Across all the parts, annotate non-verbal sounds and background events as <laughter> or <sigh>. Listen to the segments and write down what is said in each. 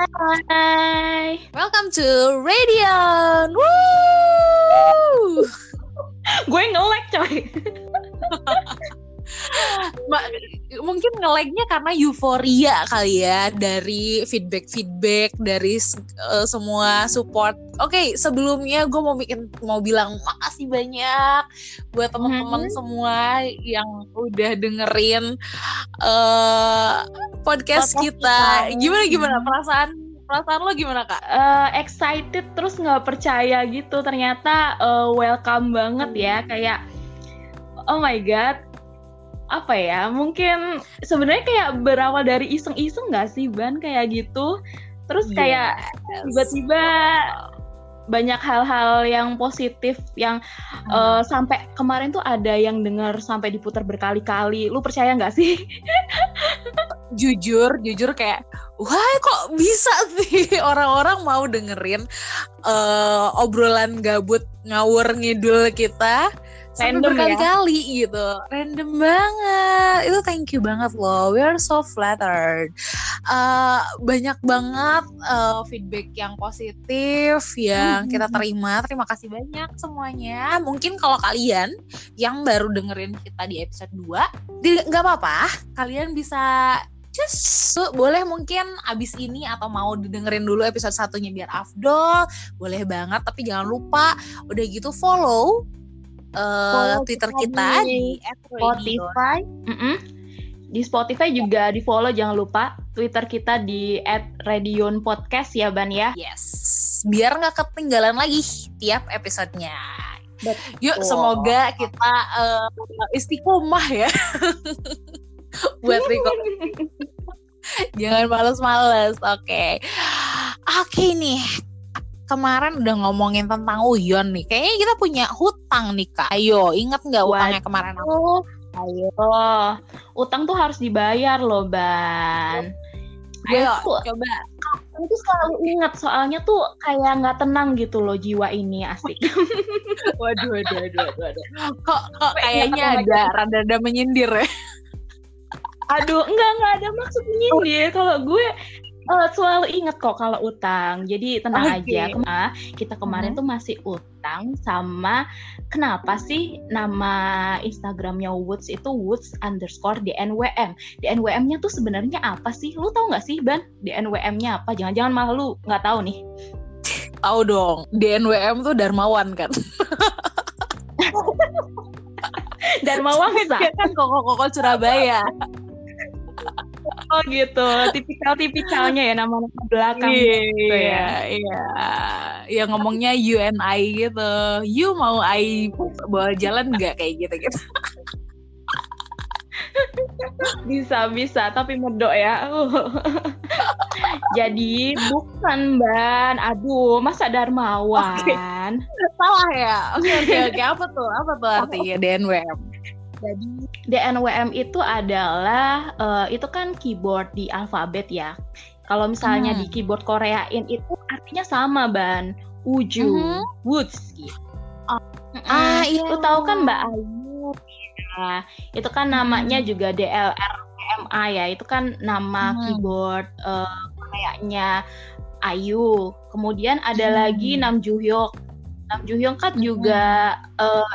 Hai. Welcome to Radion. Woo! <laughs> Gue nge-lag coy. <laughs> Mungkin nge-lag-nya karena euforia kali ya dari feedback-feedback dari s- eh, semua support. Oke, sebelumnya gue mau bikin mau bilang makasih banyak buat teman-teman Mhm. semua yang udah dengerin eh podcast, Podcast kita. kita. Gimana gimana perasaan perasaan lo gimana kak? Eh, excited terus nggak percaya gitu. Ternyata eh, welcome banget ya. Kayak oh my god. Apa ya? Mungkin sebenarnya kayak berawal dari iseng-iseng nggak sih Ban kayak gitu. Terus kayak tiba-tiba banyak hal-hal yang positif yang eh, sampai kemarin tuh ada yang dengar sampai diputar berkali-kali. Lu percaya nggak sih? jujur jujur kayak wah kok bisa sih <laughs> orang-orang mau dengerin eh, obrolan gabut ngawur ngidul kita sampai Random ya? berkali-kali gitu. Random banget. Itu thank you banget loh. We are so flattered. Eh, banyak banget eh, feedback yang positif yang Mhm. kita terima. Terima kasih banyak semuanya. Mungkin kalau kalian yang baru dengerin kita di episode 2 di- nggak apa-apa. Kalian bisa just boleh mungkin abis ini atau mau didengerin dulu episode satunya biar afdol. Boleh banget tapi jangan lupa udah gitu follow uh, Follow twitter kita di. Spotify. Mm-mm. Di Spotify juga di follow jangan lupa Twitter kita di @radion podcast ya Ban ya. yes biar nggak ketinggalan lagi tiap episodenya Betul. yuk semoga kita uh, istiqomah ya <laughs> buat record Jangan males-males. Oke. Oke nih. Kemarin udah ngomongin tentang Uyon nih. Kayaknya kita punya hutang nih, Kak. Ayo, inget nggak utangnya kemarin? apa? Oh, ayo. Utang tuh harus dibayar loh, Ban. Gue Ayo, tuh coba. aku tuh selalu ingat soalnya tuh kayak nggak tenang gitu loh jiwa ini asik. <laughs> Waduh, waduh, waduh, waduh, waduh. Kok, kok kayaknya ada rada-rada menyindir ya? Aduh, enggak enggak ada maksud menyindir. Kalau gue eh, selalu inget kok kalau utang. Jadi tenang Oke. aja. Kema- kita kemarin tuh masih utang sama kenapa sih nama Instagramnya Woods itu Woods underscore DNWM. DNWM-nya tuh sebenarnya apa sih? Lu tahu nggak sih, Ban? DNWM-nya apa? Jangan-jangan malah lu nggak tahu nih. Tahu dong. DNWM tuh Darmawan kan? <laughs> Dia kan koko-koko Surabaya. Oh gitu. Tipikal-tipikalnya ya nama-nama belakang. gitu ya. Iya, iya. Ya ngomongnya you and I gitu. You mau I bawa jalan nggak kayak gitu gitu. <laughs> Bisa bisa tapi medok ya. <laughs> Jadi bukan ban. Aduh, masa Darmawan. Salah ya. Oke oke oke. Apa tuh? Apa tuh <laughs> artinya DNWM? Jadi DNWM itu adalah eh, itu kan keyboard di alfabet ya. Kalau misalnya Hmm. di keyboard Koreain itu artinya sama ban. Uju, Mhm. woods gitu. Mm-mm. Ah, iya. Lu tahu kan Mbak Ayu? Ya, itu kan namanya Hmm. juga DLRMA ya. Itu kan nama Hmm. keyboard eh, Koreanya Ayu. Kemudian ada Hmm. lagi Nam Juhyok. Nam Juhyok kan juga eh,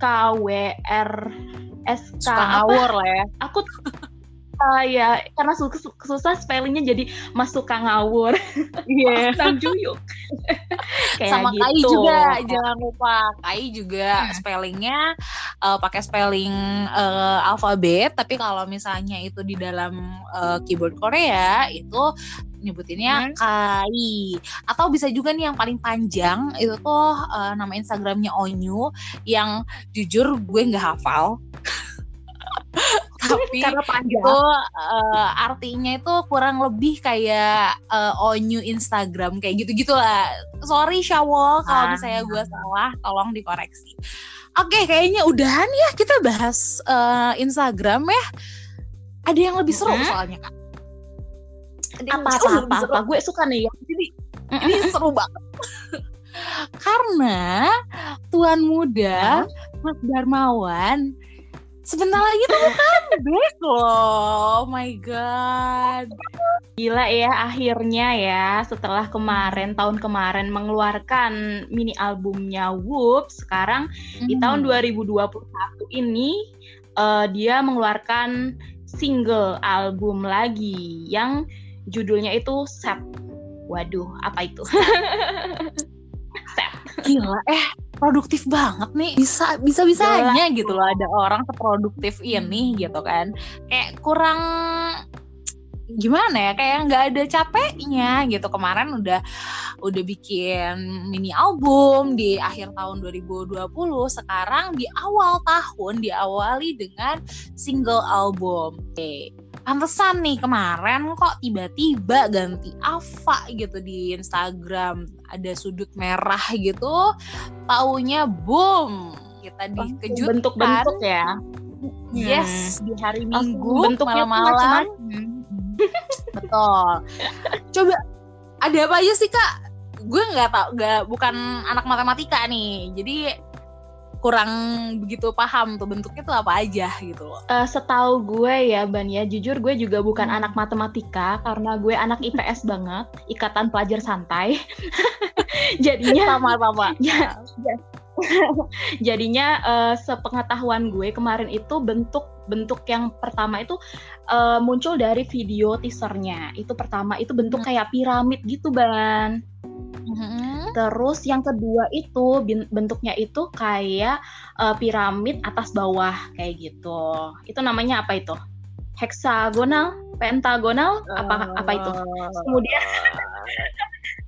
SKWR SK Suka apa? ngawur lah ya. Aku <laughs> Ah, ya karena su- su- susah spellingnya jadi Mas suka ngawur <laughs> Iya. Nam Juhyok. <laughs> Kayak Sama gitu. Kai juga jangan lupa Kai juga Hmm. spellingnya eh, pakai spelling eh, alfabet tapi kalau misalnya itu di dalam eh, keyboard Korea itu nyebutinnya Hmm. Kai atau bisa juga nih yang paling panjang itu tuh eh, nama Instagramnya Onyu yang jujur gue nggak hafal <laughs> tapi Karena panjang. itu eh, artinya itu kurang lebih kayak eh, onyu Instagram kayak gitu gitulah sorry Syawol kalau Ah. misalnya gue salah tolong dikoreksi oke kayaknya udahan ya kita bahas eh, Instagram ya ada yang lebih seru Mhm. soalnya kak apa apa apa, apa gue suka nih ya jadi ini seru banget. <laughs> Karena tuan muda Mas Darmawan sebentar lagi tuh comeback loh. Oh my god. Gila ya akhirnya ya setelah kemarin tahun kemarin mengeluarkan mini albumnya Whoop sekarang hmm. di tahun 2021 ini uh, dia mengeluarkan single album lagi yang judulnya itu Set waduh apa itu? <laughs> Set gila eh produktif banget nih. Bisa bisa bisanya gitu loh ada orang seproduktif ini gitu kan. Kayak kurang gimana ya kayak nggak ada capeknya gitu. Kemarin udah udah bikin mini album di akhir tahun 2020 sekarang di awal tahun diawali dengan single album. Oke. Pantesan nih kemarin kok tiba-tiba ganti Ava gitu di Instagram. Ada sudut merah gitu taunya boom. Kita dikejutkan. bentuk-bentuk ya? Yes hmm. di hari Minggu malam-malam. betul. Coba ada apa aja sih kak? Gue nggak tau nggak bukan anak matematika nih. Jadi kurang begitu paham tuh bentuknya tuh apa aja gitu loh. Uh, setahu gue ya Ban ya, jujur gue juga bukan hmm. anak matematika karena gue anak IPS banget, Ikatan Pelajar Santai. <laughs> Jadinya sama-sama. Ya, ya. Jadinya uh, sepengetahuan gue kemarin itu bentuk bentuk yang pertama itu uh, muncul dari video teasernya. Itu pertama itu bentuk hmm. kayak piramid gitu, Ban. Mm-hmm. Terus yang kedua itu bentuknya itu kayak uh, piramid atas bawah kayak gitu. Itu namanya apa itu? Heksagonal, pentagonal, apa apa itu? Kemudian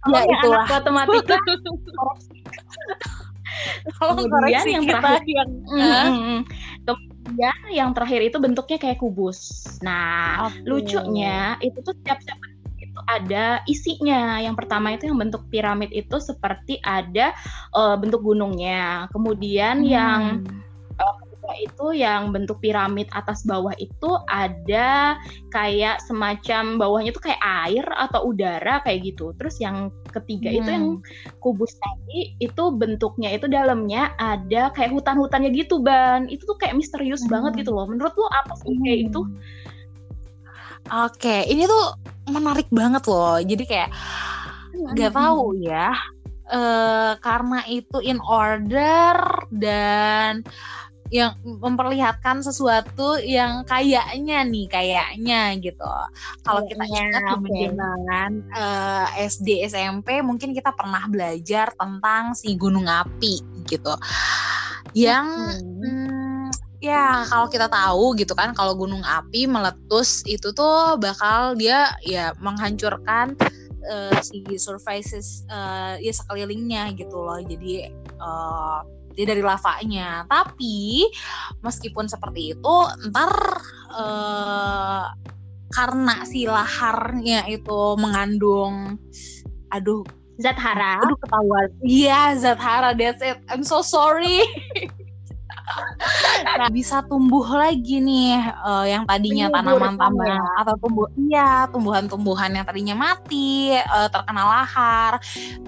<laughs> ya itulah matematika. <laughs> kemudian yang terakhir yang mm, kemudian yang terakhir itu bentuknya kayak kubus. Nah, okay. lucunya itu tuh setiap-setiap itu ada isinya. Yang pertama itu yang bentuk piramid itu seperti ada uh, bentuk gunungnya. Kemudian hmm. yang uh, itu yang bentuk piramid atas bawah itu ada kayak semacam bawahnya itu kayak air atau udara kayak gitu. Terus yang ketiga hmm. itu yang hmm. kubus tadi itu bentuknya itu dalamnya ada kayak hutan-hutannya gitu ban. Itu tuh kayak misterius hmm. banget gitu loh. Menurut lo apa sih kayak itu? Oke, ini tuh menarik banget loh. Jadi kayak nggak tahu ya. Uh, karena itu in order dan yang memperlihatkan sesuatu yang kayaknya nih kayaknya gitu. Kalau kita ingat okay. zaman uh, SD SMP mungkin kita pernah belajar tentang si gunung api gitu. Yang hmm ya kalau kita tahu gitu kan kalau gunung api meletus itu tuh bakal dia ya menghancurkan uh, si surfaces uh, ya sekelilingnya gitu loh. Jadi uh, dia dari lavanya. Tapi meskipun seperti itu ntar uh, karena si laharnya itu mengandung aduh zat hara? aduh ketahuan. Iya zat hara that's it. I'm so sorry <laughs> nah, bisa tumbuh lagi nih uh, yang tadinya tanaman-tanaman ya. atau tumbuh iya tumbuhan-tumbuhan yang tadinya mati uh, terkena lahar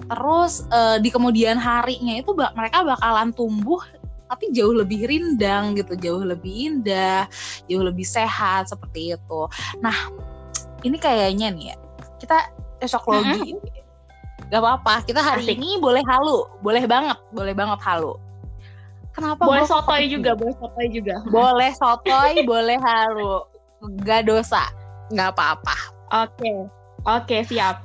terus uh, di kemudian harinya itu bak mereka bakalan tumbuh tapi jauh lebih rindang gitu jauh lebih indah jauh lebih sehat seperti itu nah ini kayaknya nih ya kita esok logi mm -hmm. Gak apa-apa, kita hari Asik. ini boleh halu, boleh banget, boleh banget halu Kenapa boleh sotoy juga, boleh sotoy juga. <laughs> Boleh sotoy, boleh haru. Gak dosa, nggak apa-apa. Oke, okay. oke okay, siap.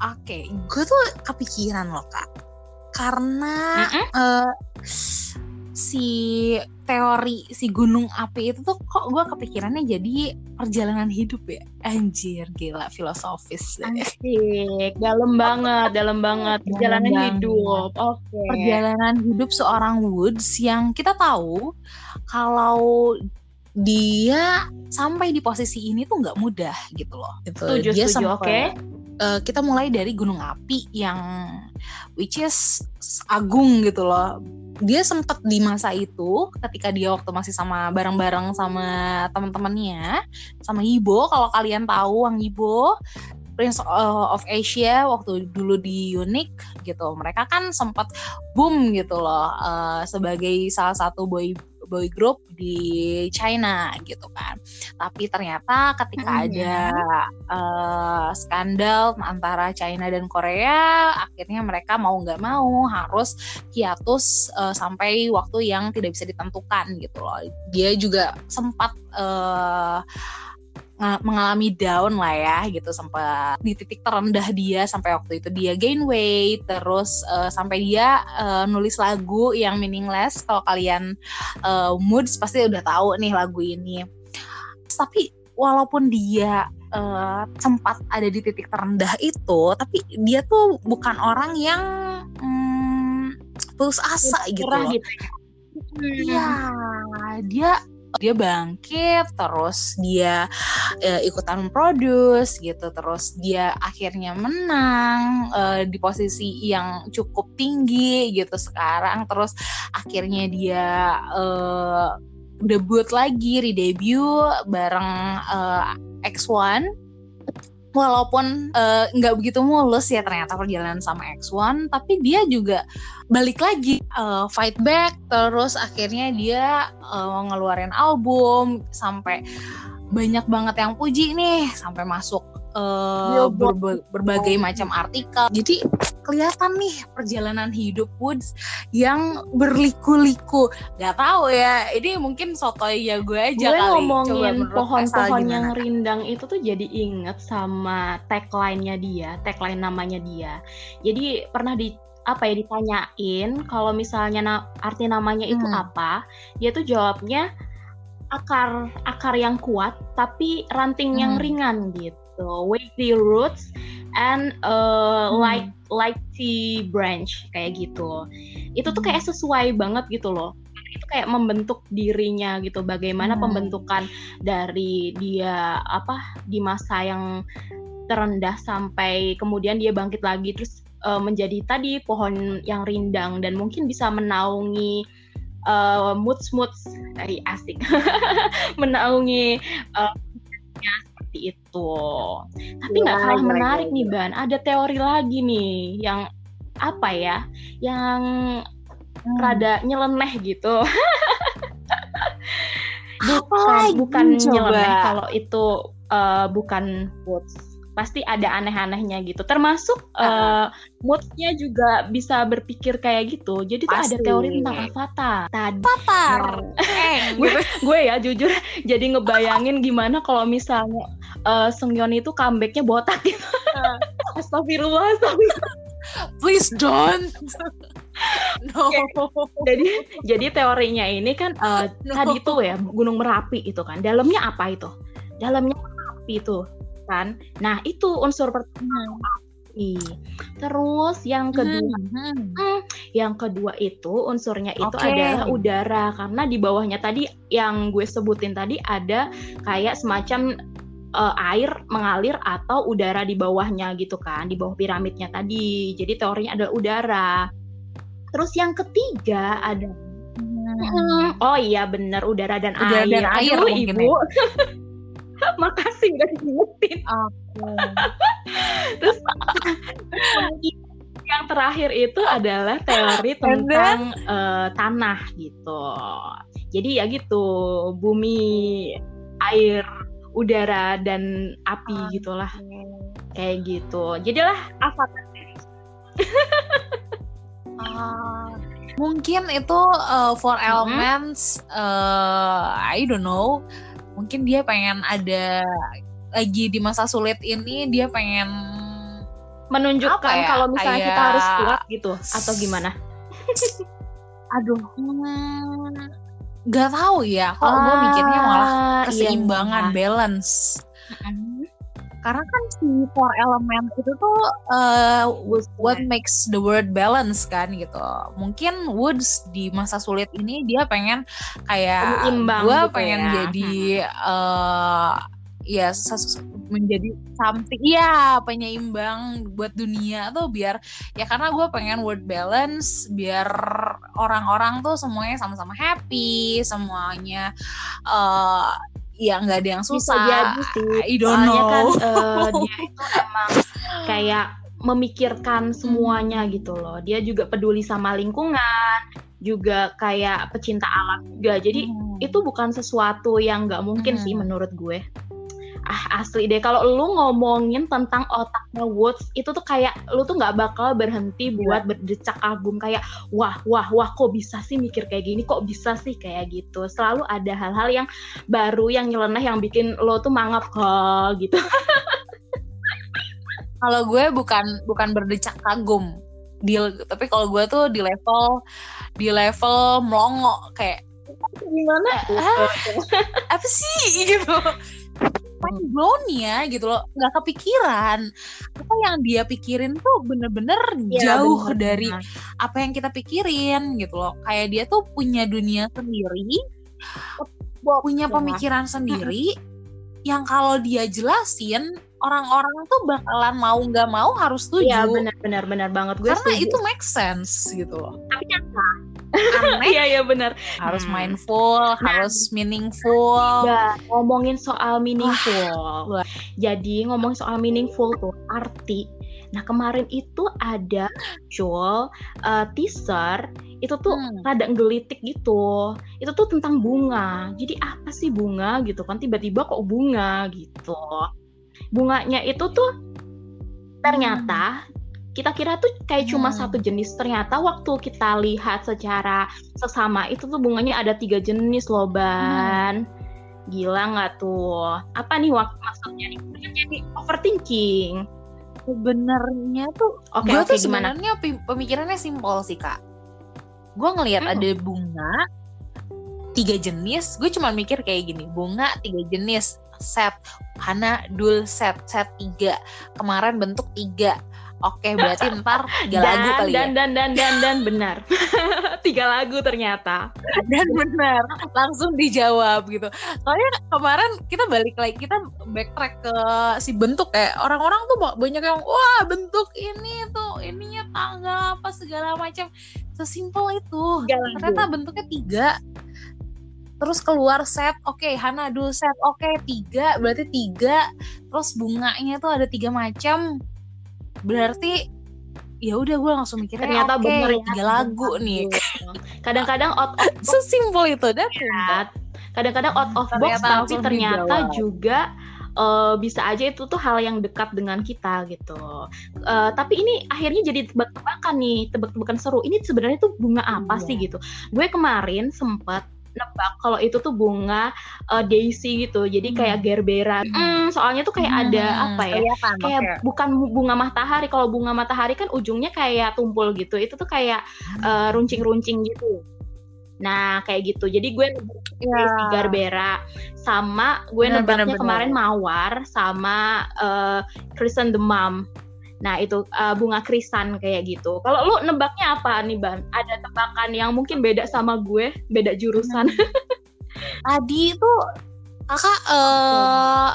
Oke, okay. gue tuh kepikiran loh kak, karena mm -hmm. uh, si teori si gunung api itu tuh kok gue kepikirannya jadi perjalanan hidup ya anjir gila filosofis anjir dalam banget dalam banget perjalanan dalam hidup oke okay. perjalanan hidup seorang Woods yang kita tahu kalau dia sampai di posisi ini tuh nggak mudah gitu loh gitu. Setuju, dia setuju, sampai okay. Uh, kita mulai dari gunung api yang which is agung gitu loh. Dia sempat di masa itu ketika dia waktu masih sama bareng-bareng sama teman-temannya sama Ibo kalau kalian tahu Wang Ibo Prince of Asia waktu dulu di Unique gitu. Mereka kan sempat boom gitu loh uh, sebagai salah satu boy boy group di China gitu kan. Tapi ternyata ketika hmm, ada uh, skandal antara China dan Korea, akhirnya mereka mau nggak mau harus hiatus uh, sampai waktu yang tidak bisa ditentukan gitu loh. Dia juga sempat uh, mengalami down lah ya gitu sampai di titik terendah dia sampai waktu itu dia gain weight terus uh, sampai dia uh, nulis lagu yang meaningless kalau kalian uh, moods pasti udah tahu nih lagu ini tapi walaupun dia uh, sempat ada di titik terendah itu tapi dia tuh bukan orang yang um, putus asa gitu. Gitu. Iya, dia dia bangkit terus dia uh, ikutan produce gitu terus dia akhirnya menang uh, di posisi yang cukup tinggi gitu sekarang terus akhirnya dia uh, debut lagi redebut bareng uh, X1 walaupun nggak uh, begitu mulus ya ternyata perjalanan sama X1 tapi dia juga balik lagi uh, fight back terus akhirnya dia uh, ngeluarin album sampai banyak banget yang puji nih sampai masuk uh, berba berbagai macam artikel. Jadi kelihatan nih perjalanan hidup Woods yang berliku-liku. Gak tahu ya, ini mungkin sotoy ya gue aja gue kali. ngomongin pohon-pohon yang rindang itu tuh jadi inget sama tagline-nya dia, tagline namanya dia. Jadi pernah di apa ya ditanyain kalau misalnya na arti namanya itu hmm. apa, dia tuh jawabnya akar akar yang kuat tapi ranting hmm. yang ringan gitu weighty roots and uh, hmm. light lighty branch kayak gitu itu tuh kayak sesuai banget gitu loh itu kayak membentuk dirinya gitu bagaimana hmm. pembentukan dari dia apa di masa yang terendah sampai kemudian dia bangkit lagi terus uh, menjadi tadi pohon yang rindang dan mungkin bisa menaungi uh, moods moods dari asik <laughs> menaungi uh, seperti itu. Tapi nggak kalah menarik nih ban. Ada teori lagi nih yang apa ya? Yang hmm. rada nyeleneh gitu. Bukan bukan nyeleneh kalau itu uh, bukan moods pasti ada aneh-anehnya gitu. Termasuk uh, uh, moodnya juga bisa berpikir kayak gitu. Jadi tuh ada teori tentang avatar. Tadi. Avatar? Eh, <laughs> gue gue ya jujur jadi ngebayangin gimana kalau misalnya uh, Seungyeon itu comebacknya botak gitu. Uh. <laughs> astagfirullah astagfirullah. Please don't. No. jadi jadi teorinya ini kan uh, no. tadi tuh ya Gunung Merapi itu kan. Dalamnya apa itu? Dalamnya api itu kan. Nah, itu unsur pertama. Terus yang kedua, hmm. Hmm, yang kedua itu unsurnya itu okay. adalah udara karena di bawahnya tadi yang gue sebutin tadi ada kayak semacam uh, air mengalir atau udara di bawahnya gitu kan, di bawah piramidnya tadi. Jadi teorinya adalah udara. Terus yang ketiga ada Hmm. Oh iya benar udara dan udara air. Dan air Aduh, ibu. <laughs> Makasih udah diingetin okay. terus yang terakhir itu adalah teori tentang uh, tanah gitu jadi ya gitu bumi air udara dan api okay. gitulah kayak gitu jadilah avatar uh, mungkin itu uh, four elements mm -hmm. uh, I don't know mungkin dia pengen ada lagi di masa sulit ini dia pengen menunjukkan ya? kalau misalnya Kayak... kita harus kuat gitu atau gimana? <laughs> Aduh, hmm, gak tahu ya. Kok ah, gue mikirnya malah iya, keseimbangan, iya. balance. Karena kan si four element itu tuh uh, what makes the world balance kan gitu. Mungkin Woods di masa sulit ini dia pengen kayak gue gitu pengen ya. jadi uh, ya menjadi something ya penyeimbang buat dunia tuh biar ya karena gue pengen world balance biar orang-orang tuh semuanya sama-sama happy semuanya uh, ya nggak ada yang susah. Bisa jadi sih. I don't Soalnya kan, know. kan uh, <laughs> dia itu emang kayak memikirkan semuanya gitu loh. Dia juga peduli sama lingkungan. juga kayak pecinta alam juga. Jadi Hmm. itu bukan sesuatu yang nggak mungkin sih Hmm. menurut gue. Ah asli deh. Kalau lu ngomongin tentang otaknya Woods itu tuh kayak lu tuh nggak bakal berhenti buat berdecak kagum kayak wah wah wah kok bisa sih mikir kayak gini? Kok bisa sih? Kayak gitu. Selalu ada hal-hal yang baru yang nyeleneh yang bikin lo tuh mangap ha gitu. <laughs> Kalau gue bukan bukan berdecak kagum. Di, tapi kalau gue tuh di level di level melongo kayak gimana? Ah, apa sih? <laughs> Gitu mind blown ya gitu loh. Nggak kepikiran. Apa yang dia pikirin tuh bener-bener Iya, jauh bener, dari apa yang kita pikirin gitu loh. Kayak dia tuh punya dunia sendiri punya Ya. pemikiran sendiri yang kalau dia jelasin orang-orang tuh bakalan mau nggak mau harus setuju Iya benar benar benar banget. Gue karena setuju. itu make sense gitu loh. Tapi nyata aneh iya iya benar harus Hmm. mindful harus meaningful Ya, ngomongin soal meaningful. Wah. Jadi ngomongin soal meaningful tuh arti. Nah kemarin itu ada muncul eh, teaser itu tuh Hmm. rada gelitik gitu. Itu tuh tentang bunga. Jadi apa sih bunga gitu kan tiba-tiba kok bunga gitu. Bunganya itu tuh ternyata kita kira tuh kayak cuma Hmm. satu jenis. Ternyata waktu kita lihat secara sesama itu tuh bunganya ada tiga jenis loh ban. Gila nggak tuh? Apa nih wak maksudnya nih? Jadi overthinking. Sebenarnya tuh oke gue oke tuh sebenarnya pemikirannya simpel sih kak. Gue ngelihat Hmm. ada bunga tiga jenis gue cuma mikir kayak gini bunga tiga jenis set Hana dul set set tiga. Kemarin bentuk tiga oke berarti ntar tiga lagu dan, kali dan, ya? dan dan dan dan benar. <laughs> Tiga lagu ternyata. Dan benar langsung dijawab gitu. Soalnya kemarin kita balik lagi kita backtrack ke si bentuk kayak orang-orang tuh ba- banyak yang wah bentuk ini tuh ininya tangga apa segala macam. Sesimpel itu. Lagu. ternyata bentuknya tiga. Terus keluar set oke Hana dulu set oke tiga berarti tiga. Terus bunganya tuh ada tiga macam berarti ya udah gue langsung mikirnya ternyata oke bener ya tiga lagu nih kadang-kadang out of <laughs> box sesimpel itu dan ya. kadang-kadang out of box Ternyata tapi ternyata dijawab. juga eh, bisa aja itu tuh hal yang dekat dengan kita gitu. Eh, tapi ini akhirnya jadi tebak-tebakan nih, tebak-tebakan seru. Ini sebenarnya tuh bunga apa Iya. sih gitu? Gue kemarin sempat nebak kalau itu tuh bunga eh, daisy gitu. Jadi Hmm. kayak gerbera. Hmm, soalnya tuh kayak ada apa ya? Kelihatan, Kayak oke. bukan bunga matahari. Kalau bunga matahari kan ujungnya kayak tumpul gitu. Itu tuh kayak Hmm. eh, runcing-runcing gitu. Nah, kayak gitu. Jadi gue. Daisy Garbera sama gue nebaknya bener, bener. kemarin Mawar sama eh Kristen Demam. Nah, itu eh, bunga krisan kayak gitu. Kalau lu nebaknya apa nih, Ban? Ada tebakan yang mungkin beda sama gue, beda jurusan. Tadi itu kakak eh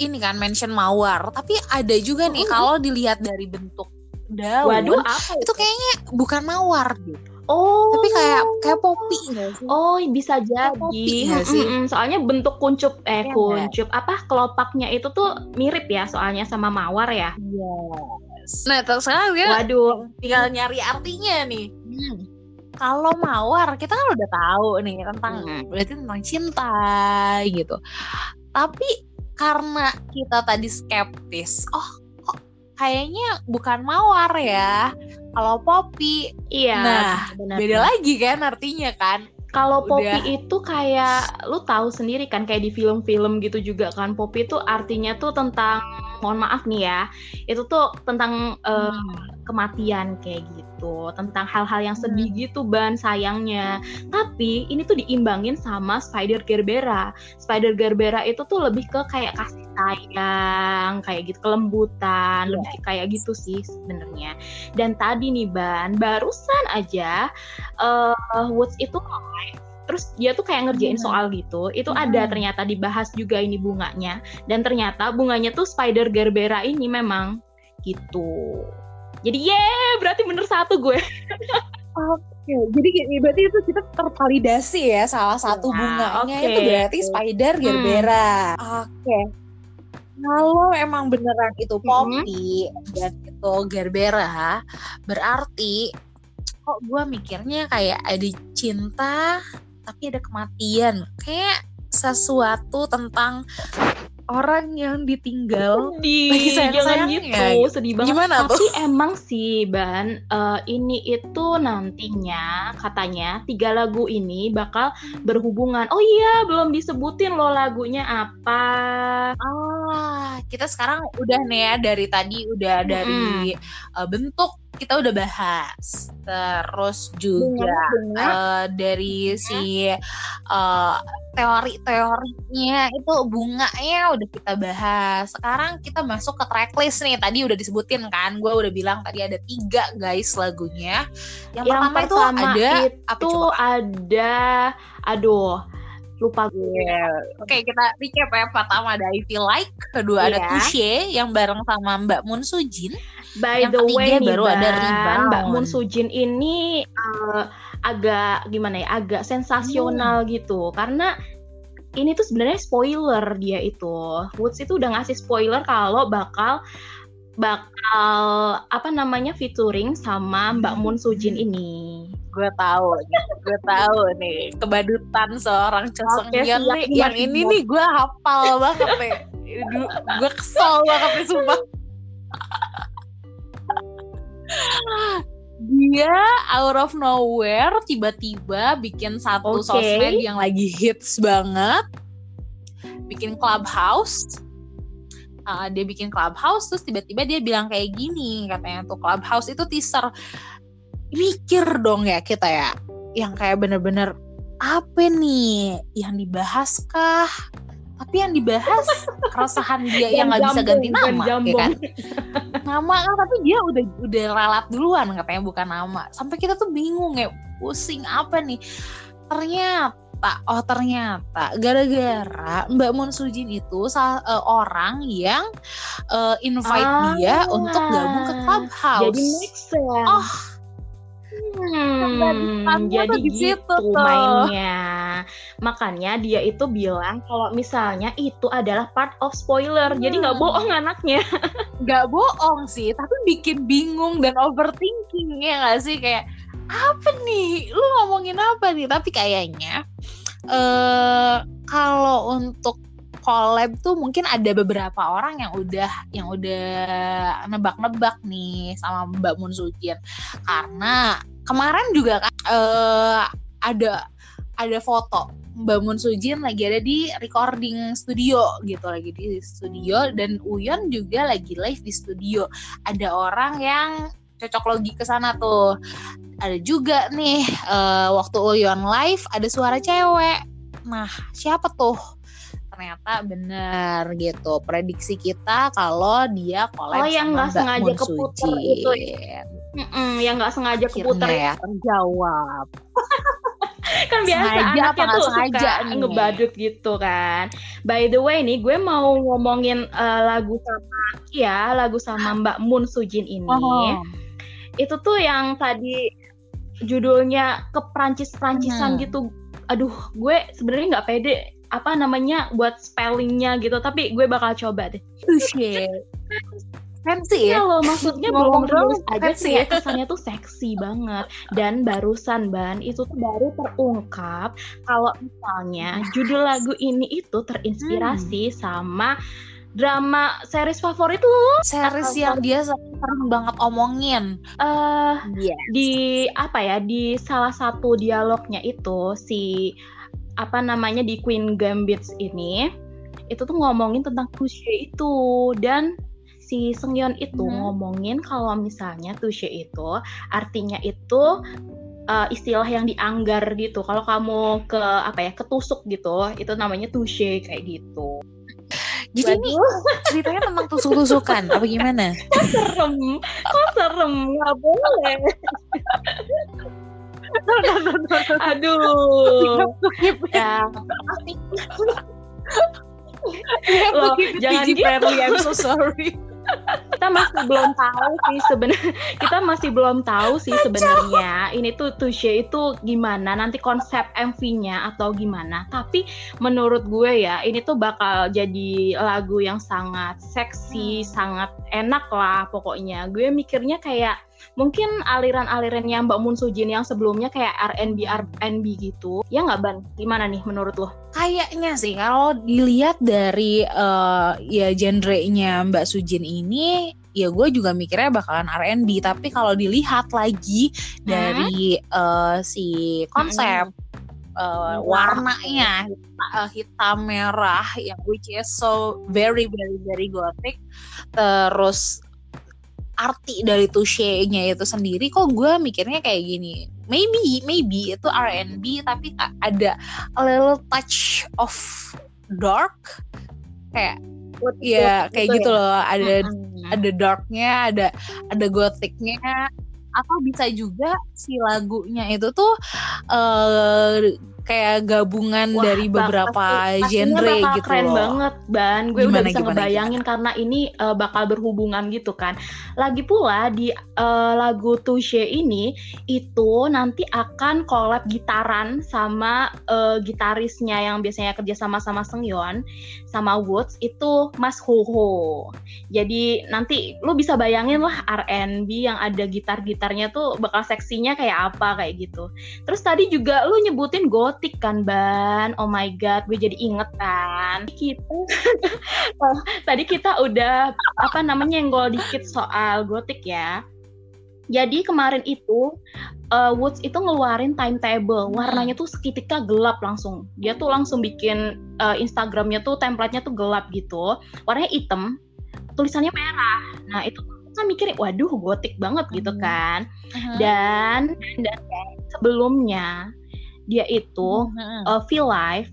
ini kan mention mawar, tapi ada juga nih Oh. kalau dilihat dari bentuk daun Waduh, apa itu kayaknya bukan mawar gitu. Oh. Tapi kayak kayak popi sih? Oh, bisa jadi. sih? Mm-mm, Soalnya bentuk kuncup eh Iya nggak? kuncup apa kelopaknya itu tuh mirip ya soalnya sama mawar ya. Yes. Nah, terus sekarang dia Waduh. tinggal nyari artinya nih. Kalau mawar kita kan udah tahu nih tentang Hmm. berarti tentang cinta gitu. Tapi karena kita tadi skeptis, oh kok kayaknya bukan mawar ya. Kalau popi Iya. Nah, benar. beda lagi kan artinya kan. Kalau. Poppy itu kayak lu tahu sendiri kan kayak di film-film gitu juga kan Poppy itu artinya tuh tentang mohon maaf nih ya itu tuh tentang eh, kematian kayak gitu tentang hal-hal yang sedih gitu ban sayangnya. Tapi ini tuh diimbangin sama Spider Gerbera. Spider Gerbera itu tuh lebih ke kayak kasih sayang kayak gitu kelembutan lebih ke kayak gitu sih sebenarnya. Dan tadi nih ban barusan aja eh Woods itu terus dia tuh kayak ngerjain Hmm. soal gitu itu Hmm. ada ternyata dibahas juga ini bunganya dan ternyata bunganya tuh Spider Gerbera ini memang gitu jadi ye berarti bener satu gue Oke, jadi gini, berarti itu kita tervalidasi ya salah satu Ya, bunganya oke. itu berarti spider Hmm. gerbera. Oke. Kalau emang beneran itu Hmm. poppy dan itu gerbera, berarti kok gue mikirnya kayak ada cinta tapi ada kematian. Kayak sesuatu tentang orang yang ditinggal. Di Lagi sayang-sayangnya jangan gitu. gitu. sedih banget. Gimana tapi emang sih ban eh, ini itu nantinya katanya tiga lagu ini bakal berhubungan. Oh iya belum disebutin loh lagunya apa. Ah, kita sekarang udah nih ya dari tadi udah dari uh, bentuk kita udah bahas. Terus juga Bunga, uh, dari si uh, teori-teorinya itu bunganya udah kita bahas. Sekarang kita masuk ke tracklist nih. Tadi udah disebutin kan, gue udah bilang tadi ada tiga guys lagunya. Yang, yang pertama, itu pertama ada apa itu coba? ada aduh lupa gue Iya. Oke, kita recap ya. Pertama ada I Feel Like, kedua ada Iya. Touche yang bareng sama Mbak Moon Sujin. By Yang the ketiga way nih, baru ada Ban, Rebound. Mbak Moon Sujin ini eh, agak gimana ya, agak sensasional Hmm. gitu. Karena ini tuh sebenarnya spoiler dia itu. Woods itu udah ngasih spoiler kalau bakal bakal apa namanya featuring sama Mbak. Moon Sujin ini. Gue tahu gue tahu nih kebadutan seorang Cheseng Oke, Hyun siap, nih. Yang ini nih gue hafal banget nih. Gue kesel banget nih sumpah. Dia out of nowhere tiba-tiba bikin satu Oke. sosmed yang lagi hits banget. Bikin clubhouse. Uh, dia bikin clubhouse terus tiba-tiba dia bilang kayak gini katanya tuh clubhouse itu teaser. Mikir dong ya kita ya yang kayak bener-bener apa nih? Yang dibahas kah? Tapi yang dibahas <laughs> keresahan dia yang nggak bisa ganti nama ya kan? <laughs> Nama kan tapi dia udah udah ralat duluan katanya bukan nama. Sampai kita tuh bingung ya pusing apa nih? Ternyata oh ternyata gara-gara Mbak Moon Sujin itu sal- eh, orang yang eh, invite Ah, dia untuk gabung ke clubhouse Jadi make sense. Oh, Hmm, jadi di situ gitu tuh. mainnya. Makanya dia itu bilang kalau misalnya itu adalah part of spoiler. Jadi nggak Hmm. bohong anaknya. <laughs> nggak bohong sih tapi bikin bingung dan overthinking ya nggak sih kayak apa nih? Lu ngomongin apa nih? Tapi kayaknya eh kalau untuk collab tuh mungkin ada beberapa orang yang udah yang udah nebak-nebak nih sama Mbak Moon Sujin. Karena kemarin juga kan eh ada ada foto Mbak Moon Sujin lagi ada di recording studio gitu lagi di studio. Dan Uyon juga lagi live di studio. Ada orang yang cocok logi ke sana tuh ada juga nih eh, waktu Uyon live ada suara cewek nah siapa tuh ternyata bener gitu prediksi kita kalau dia collab Oh, yang nggak sengaja Moon keputer itu Mm-mm, yang nggak sengaja keputar Akhirnya ya terjawab <laughs> kan biasa Sengaja anaknya tuh sengaja suka nih? ngebadut gitu kan. By the way nih, gue mau ngomongin eh, lagu sama ya lagu sama Mbak Moon Sujin ini. Oh. Itu tuh yang tadi judulnya ke Prancis-Prancisan Hmm. gitu. Aduh, gue sebenarnya nggak pede apa namanya buat spellingnya gitu, tapi gue bakal coba deh. Touche. Fancy Iya ya? loh, maksudnya belum dong, aja kayak ya. kesannya tuh seksi banget. Dan barusan Ban, itu tuh baru terungkap kalau misalnya judul lagu ini itu terinspirasi Hmm. sama drama series favorit lo. Series yang dia sering banget omongin. eh Iya. di apa ya, di salah satu dialognya itu si apa namanya di Queen Gambit ini itu tuh ngomongin tentang touche itu dan si Seungyeon itu Mhm. ngomongin kalau misalnya touche itu artinya itu uh, istilah yang dianggar gitu. Kalau kamu ke apa ya ketusuk gitu, itu namanya touche kayak gitu. Jadi ini <laughs> ceritanya tentang tusuk-tusukan apa gimana? serem, kok serem nggak boleh. <laughs> Aduh, ya Loh, jangan gitu. friendly, I'm so sorry. Kita masih belum tahu sih sebenarnya kita masih belum tahu sih sebenarnya ini tuh touche itu gimana nanti konsep MV-nya atau gimana. Tapi menurut gue ya ini tuh bakal jadi lagu yang sangat seksi sangat enak lah pokoknya. Gue mikirnya kayak mungkin aliran-alirannya Mbak Moon Sujin yang sebelumnya kayak R&B R&B gitu. Ya nggak Ban? Gimana nih menurut lo? Kayaknya sih kalau dilihat dari uh, ya genre-nya Mbak Sujin ini ya gue juga mikirnya bakalan R&B tapi kalau dilihat lagi hmm? dari uh, si konsep hmm uh, warnanya hitam, hitam merah yang which is so very very very gothic terus arti dari touche-nya itu sendiri kok gue mikirnya kayak gini. Maybe maybe itu R&B tapi ada a little touch of dark. Kayak ya kayak gitu, gitu loh. Ada mm-hmm. ada darknya ada ada gothicnya. Atau bisa juga si lagunya itu tuh uh, kayak gabungan Wah, dari beberapa pasti, genre bakal gitu keren loh. banget ban. Gue gimana, udah bisa gimana, ngebayangin gimana? karena ini uh, bakal berhubungan gitu kan. Lagi pula di uh, lagu Touche ini itu nanti akan collab gitaran sama uh, gitarisnya yang biasanya kerja sama sama Seungyeon sama Woods itu Mas Hoho jadi nanti lu bisa bayangin lah R&B yang ada gitar-gitarnya tuh bakal seksinya kayak apa kayak gitu. Terus tadi juga lu nyebutin go gotik kan Ban? Oh my god gue jadi inget kan. Kita <laughs> oh, tadi kita udah apa namanya yang gol dikit soal gotik ya. Jadi kemarin itu uh, Woods itu ngeluarin timetable. Warnanya tuh seketika gelap langsung. Dia tuh langsung bikin uh, Instagramnya tuh templatenya tuh gelap gitu. Warnanya hitam tulisannya merah. Nah itu kan mikir waduh gotik banget gitu hmm. kan. Uh-huh. dan dan sebelumnya dia itu mm-hmm. uh, feel life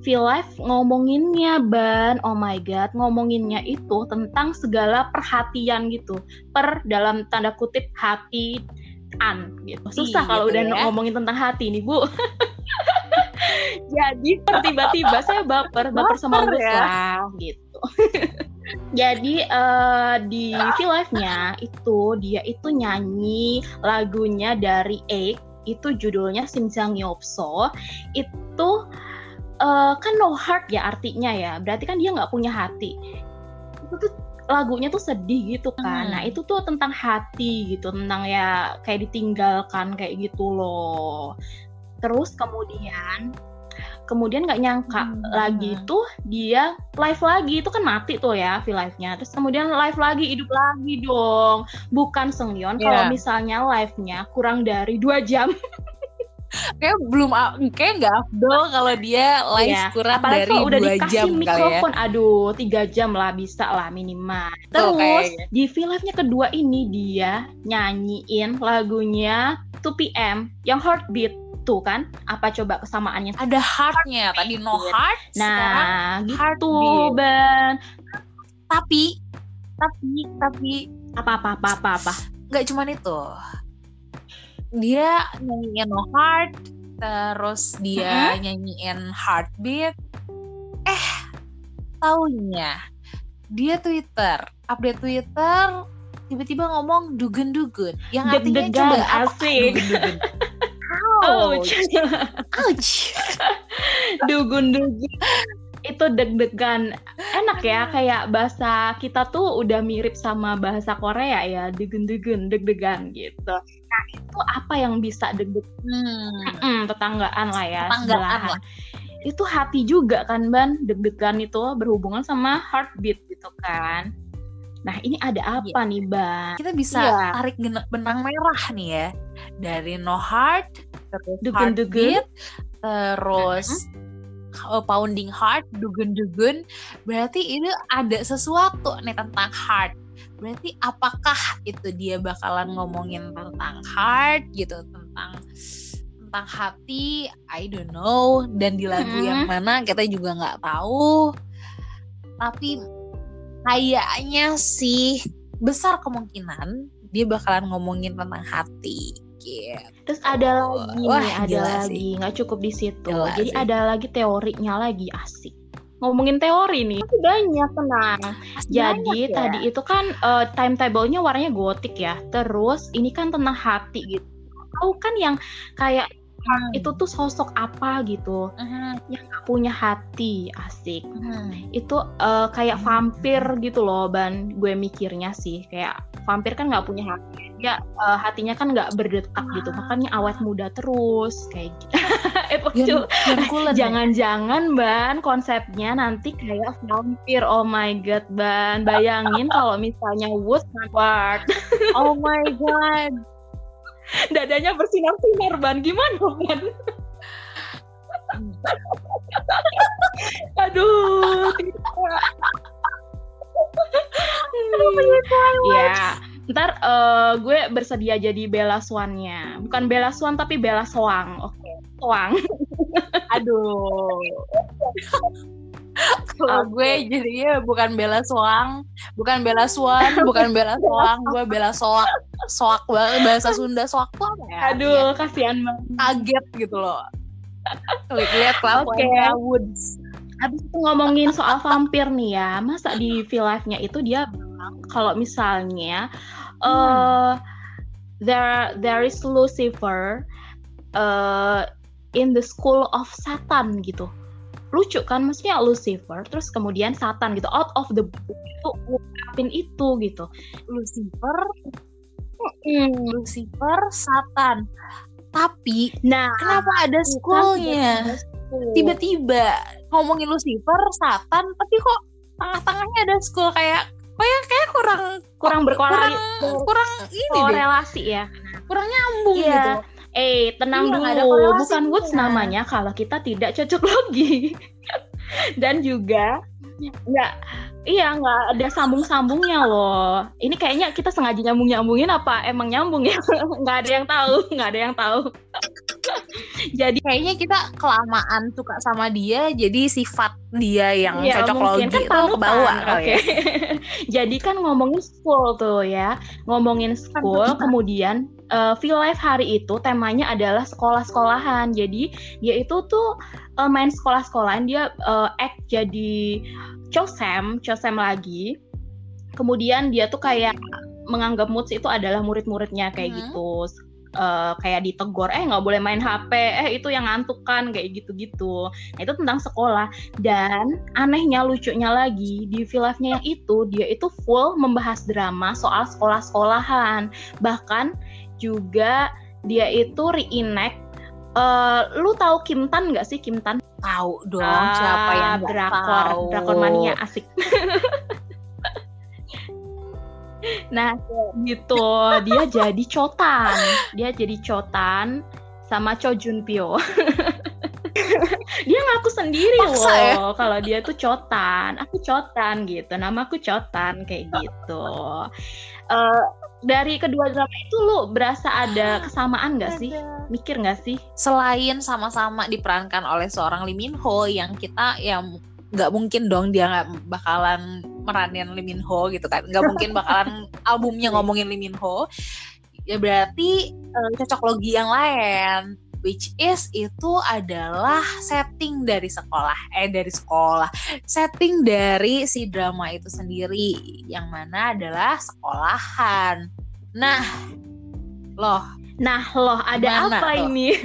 feel life ngomonginnya ban oh my god ngomonginnya itu tentang segala perhatian gitu per dalam tanda kutip hati an gitu susah kalau gitu udah ya? ngomongin tentang hati nih bu <laughs> jadi tiba-tiba saya baper baper sama Gus ya? lah gitu <laughs> jadi uh, di feel life-nya itu dia itu nyanyi lagunya dari Egg itu judulnya Simjang Yopso itu uh, kan no heart ya artinya ya berarti kan dia nggak punya hati itu tuh lagunya tuh sedih gitu kan. Hmm. Nah, itu tuh tentang hati gitu, tentang ya kayak ditinggalkan kayak gitu loh. Terus kemudian kemudian nggak nyangka hmm. lagi tuh dia live lagi itu kan mati tuh ya v live-nya terus kemudian live lagi hidup lagi dong bukan Sengyeon yeah. kalau misalnya live-nya kurang dari dua jam <laughs> kayak belum kayak nggak afdol kalau dia live yeah. kurang Apalagi dari udah dua jam mikrofon, ya. aduh tiga jam lah bisa lah minimal. Terus okay. di v live-nya kedua ini dia nyanyiin lagunya 2 PM yang Heartbeat tuh kan? Apa coba kesamaannya? Ada heartnya tadi no heart nah gitu ban tapi tapi tapi apa apa apa apa apa? Nggak cuma itu. Dia nyanyiin no heart terus dia hmm? nyanyiin heartbeat. Eh taunya dia Twitter update Twitter tiba-tiba ngomong dugun yang artinya coba asik. Dugun <laughs> Ouch. Ouch. <laughs> Dugun-dugun. Itu deg-degan. Enak ya, kayak bahasa kita tuh udah mirip sama bahasa Korea ya, dugun-dugun, deg-degan gitu. Nah, itu apa yang bisa deg-degan? Hmm. Hmm, tetanggaan lah ya. Tetanggaan lah. Itu hati juga kan, Ban? Deg-degan itu berhubungan sama heartbeat gitu kan. Nah, ini ada iya. apa iya. nih, Bang? Kita bisa iya. tarik benang merah nih ya. Dari no heart, terus dugun, terus uh-huh. pounding heart, dugun-dugun. Berarti ini ada sesuatu nih tentang heart. Berarti apakah itu dia bakalan ngomongin tentang heart gitu, tentang tentang hati, I don't know. Dan di lagu hmm. yang mana kita juga nggak tahu. Tapi kayaknya sih besar kemungkinan dia bakalan ngomongin tentang hati gitu. Terus ada lagi Wah, nih, ada lagi nggak cukup di situ. Gila Jadi sih. ada lagi teorinya lagi asik. Ngomongin teori nih, banyak tenang. Jadi ya? tadi itu kan uh, timetable-nya warnanya gotik ya. Terus ini kan tentang hati gitu. Tahu kan yang kayak hmm. itu tuh sosok apa gitu. Hmm. yang gak punya hati asik. Hmm. itu eh, kayak vampir gitu loh ban. Gue mikirnya sih kayak vampir kan nggak punya hati. Dia eh, hatinya kan nggak berdetak gitu. Makanya awet muda terus kayak gitu. <laughs> Itu ya? jangan-jangan ban konsepnya nanti kayak vampir. Oh my god ban. Bayangin kalau misalnya Wood Ward Oh my god. <laughs> dadanya bersinar-sinar ban. Gimana ban? Aduh ya ntar eh, gue bersedia jadi Bella Swan-nya. Bukan Bella Swan tapi Bella Soang oke Soang Aduh. <laughs> Kalau gue jadinya bukan Bella Soang, bukan Bella Swan, <laughs> bukan Bella Soang, gue Bella Soak. Soak banget bahasa Sunda soak tuh apa ya? aduh kasihan banget kaget gitu loh. Lihat kelakuannya Woods. Habis itu ngomongin soal vampir nih ya, masa di real life-nya itu dia bilang kalau misalnya eh there there is Lucifer eh in the school of Satan gitu. Lucu kan maksudnya Lucifer terus kemudian Satan gitu out of the blue itu ngungkapin itu gitu. Lucifer, Lucifer, Satan. Tapi Nah, kenapa ada schoolnya? Tiba-tiba ngomongin Lucifer, Satan, tapi kok tengah-tengahnya ada school kayak kayak kayak kurang kurang berkorelasi kurang kurang ini deh, korelasi ya. kurang nyambung Iya. gitu. Eh, tenang Iya, dulu. Bukan Woods namanya kalau kita tidak cocok logi. <laughs> Dan juga nggak iya nggak ada sambung-sambungnya loh. Ini kayaknya kita sengaja nyambung-nyambungin apa emang nyambung ya? <laughs> Nggak ada yang tahu, nggak ada yang tahu. <laughs> Jadi Kayaknya kita kelamaan suka sama dia, jadi sifat dia yang ya cocok mungkin logi kan itu kebawa kali Oke. ya. Jadi kan ngomongin school tuh ya. Ngomongin school Panutan. kemudian eh feel life hari itu temanya adalah sekolah-sekolahan. Jadi dia itu tuh eh, main sekolah-sekolahan dia eh, act jadi cosem, cosem lagi. Kemudian dia tuh kayak menganggap Moods itu adalah murid-muridnya kayak Mhm. gitu. Eh, kayak ditegor, eh nggak boleh main HP, eh itu yang ngantuk kan kayak gitu-gitu. Nah, itu tentang sekolah. Dan anehnya, lucunya lagi di Feel Life-nya yang itu dia itu full membahas drama soal sekolah-sekolahan. Bahkan juga dia itu reenact. eh, lu tahu Kim Tan nggak sih Kim Tan? Tahu dong Ah, siapa yang nggak drakor, tahu. drakor mania asik. <laughs> nah, gitu. Dia jadi cotan. Dia jadi cotan sama Cho Jun Pyo. <laughs> dia ngaku sendiri Paksa ya? loh kalau dia tuh cotan. Aku cotan gitu. Nama aku cotan kayak gitu. Eh, dari kedua drama itu lu berasa ada kesamaan gak sih? Mikir gak sih? Selain sama-sama diperankan oleh seorang Lee Min Ho yang kita yang nggak mungkin dong dia nggak bakalan meranin Lee Min Ho gitu kan nggak mungkin bakalan <laughs> albumnya ngomongin Lee Min Ho ya berarti eh, cocok logi yang lain which is itu adalah setting dari sekolah eh dari sekolah setting dari si drama itu sendiri yang mana adalah sekolahan nah loh Nah, loh ada Gimana apa tuh? ini?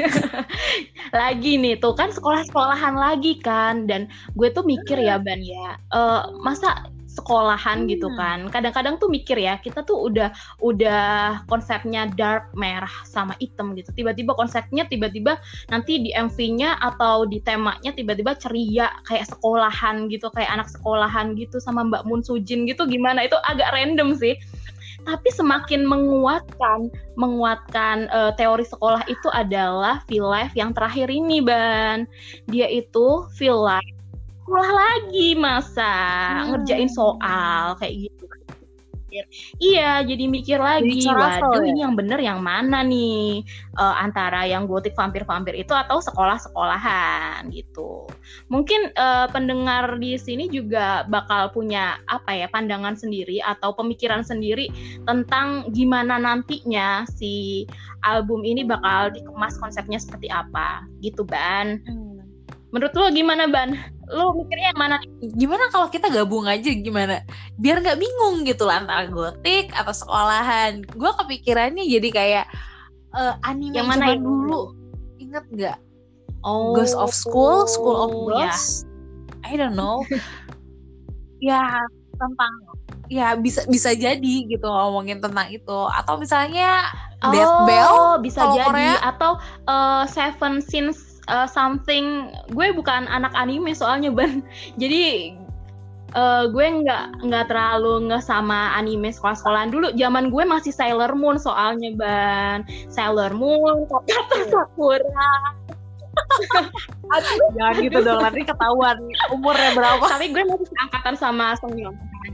<laughs> lagi nih tuh kan sekolah-sekolahan lagi kan dan gue tuh mikir ya Ban ya. eh, masa sekolahan gitu Hmm. kan. Kadang-kadang tuh mikir ya, kita tuh udah udah konsepnya dark merah sama hitam gitu. Tiba-tiba konsepnya tiba-tiba nanti di MV-nya atau di temanya tiba-tiba ceria kayak sekolahan gitu, kayak anak sekolahan gitu sama Mbak Moon Sujin gitu gimana? Itu agak random sih. Tapi semakin menguatkan menguatkan eh, teori sekolah itu adalah feel life yang terakhir ini ban dia itu feel life sekolah lagi masa Hmm. ngerjain soal kayak gitu. Iya jadi mikir lagi Jadi curasel waduh ya? ini yang bener yang mana nih? Eh, antara yang gotik vampir-vampir itu atau sekolah-sekolahan gitu. Mungkin eh, pendengar di sini juga bakal punya apa ya pandangan sendiri atau pemikiran sendiri tentang gimana nantinya si album ini bakal dikemas konsepnya seperti apa gitu ban menurut lo gimana ban? Lo mikirnya yang mana? Gimana kalau kita gabung aja gimana? Biar nggak bingung gitu lah antara gotik atau sekolahan. Gue kepikirannya jadi kayak eh, anime Yang mana itu? dulu. Inget inget nggak? Oh, Ghost of School School of ya. Ghosts. I don't know. <laughs> Ya tentang ya bisa bisa jadi gitu ngomongin tentang itu. Atau misalnya Death oh, Bell bisa jadi. Korea. atau uh, Seven Sins uh, something. Gue bukan anak anime soalnya ban. <laughs> Jadi uh, gue nggak nggak terlalu nge sama anime sekolah-sekolahan dulu. Zaman gue masih Sailor Moon soalnya ban. Sailor Moon, Totoro Sakura. <laughs> jangan gitu dong nanti ketahuan umurnya berapa Tapi gue masih seangkatan sama Song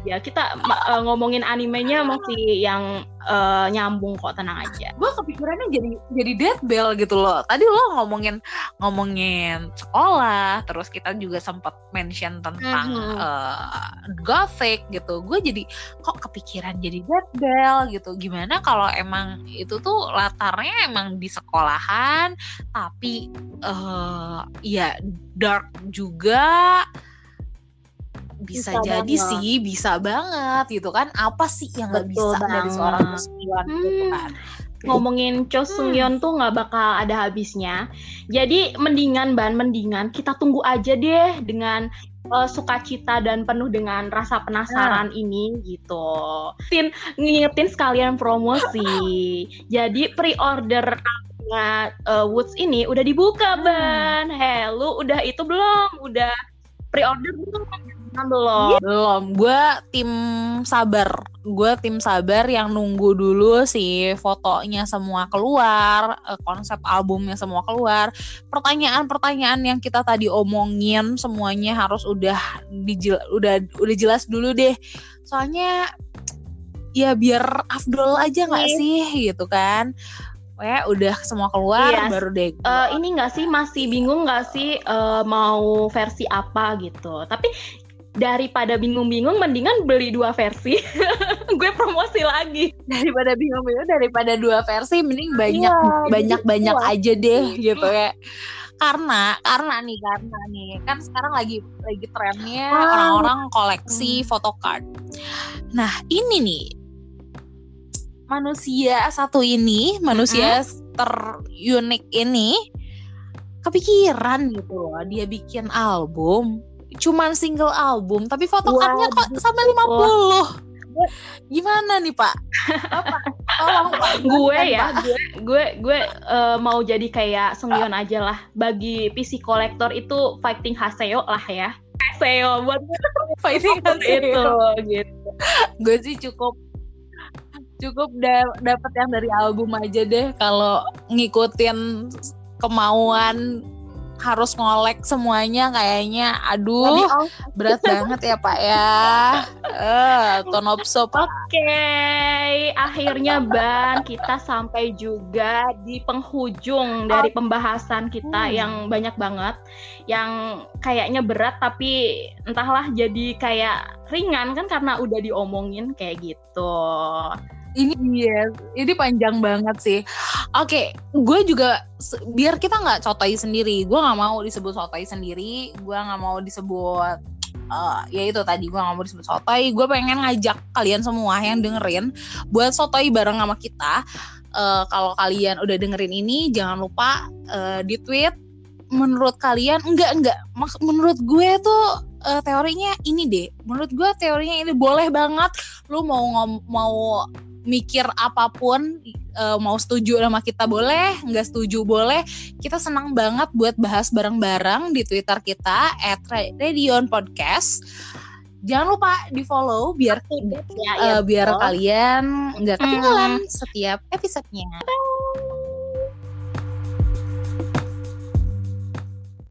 aja. Kita uh, ngomongin animenya masih yang uh, nyambung kok tenang aja. gue kepikirannya jadi jadi Death Bell gitu loh tadi lo ngomongin ngomongin sekolah terus kita juga sempat mention tentang Mhm. eh, gothic gitu gue jadi kok kepikiran jadi Death Bell gitu gimana kalau emang itu tuh latarnya emang di sekolahan tapi eh ya dark juga bisa, Bisa jadi banget. sih bisa banget gitu kan apa sih yang nggak bisa dari banget. seorang pespion gitu Hmm. kan ngomongin Cho Sung Yeon tuh nggak bakal ada habisnya. Jadi mendingan ban, mendingan kita tunggu aja deh dengan uh, sukacita dan penuh dengan rasa penasaran ini gitu. Tin ngingetin sekalian promosi. <laughs> Jadi pre-order uh, Woods ini udah dibuka ban. Hello, udah itu belum? Udah pre-order belum? Belum. Belum, gue tim sabar. Gue tim sabar yang nunggu dulu si fotonya semua keluar, eh, konsep albumnya semua keluar. Pertanyaan-pertanyaan yang kita tadi omongin semuanya harus udah dijel- udah udah jelas dulu deh. Soalnya ya biar afdol aja nggak Iya. sih gitu kan. Ya udah semua keluar Iya. baru deh. Eh, ini nggak sih masih bingung nggak sih eh, mau versi apa gitu. Tapi daripada bingung-bingung mendingan beli dua versi. <laughs> Gue promosi lagi. daripada bingung-bingung daripada dua versi mending banyak Iya, banyak banyak puas. aja deh gitu ya karena karena nih karena nih kan sekarang lagi lagi trennya Ah. orang-orang koleksi photocard nah ini nih manusia satu ini manusia terunik ini kepikiran gitu loh. Dia bikin album cuman single album tapi photocardnya kok sampai 50 gimana nih pak? Apa? Tolong pak. <laughs> Gue ya, gue gue eh, mau jadi kayak Sungyeon aja lah. Bagi PC kolektor itu fighting Haseo lah ya. Haseo buat <laughs> fighting itu gitu. gue sih cukup cukup da- dapat yang dari album aja deh. Kalau ngikutin kemauan harus ngolek semuanya kayaknya. Aduh berat <laughs> banget ya pak ya. Eh tonopso pak Oke, akhirnya Ban kita sampai juga di penghujung dari pembahasan kita Hmm. yang banyak banget, yang kayaknya berat tapi entahlah jadi kayak ringan kan karena udah diomongin kayak gitu. Ini iya ini panjang banget sih. Oke gue juga biar kita nggak cotai sendiri gue nggak mau disebut sotai sendiri gue nggak mau disebut eh, ya itu tadi gue nggak mau disebut sotai gue pengen ngajak kalian semua yang dengerin buat sotai bareng sama kita. Eh, kalau kalian udah dengerin ini jangan lupa eh, di tweet menurut kalian enggak enggak. Maks- menurut gue tuh eh, teorinya ini deh. Menurut gue teorinya ini boleh banget. Lu mau ngom- mau mikir apa pun eh, mau setuju sama kita boleh nggak setuju boleh kita senang banget buat bahas bareng-bareng di twitter kita @radion podcast jangan lupa di follow biar Ya, eh, biar betul. kalian nggak ketinggalan Mm. setiap episodenya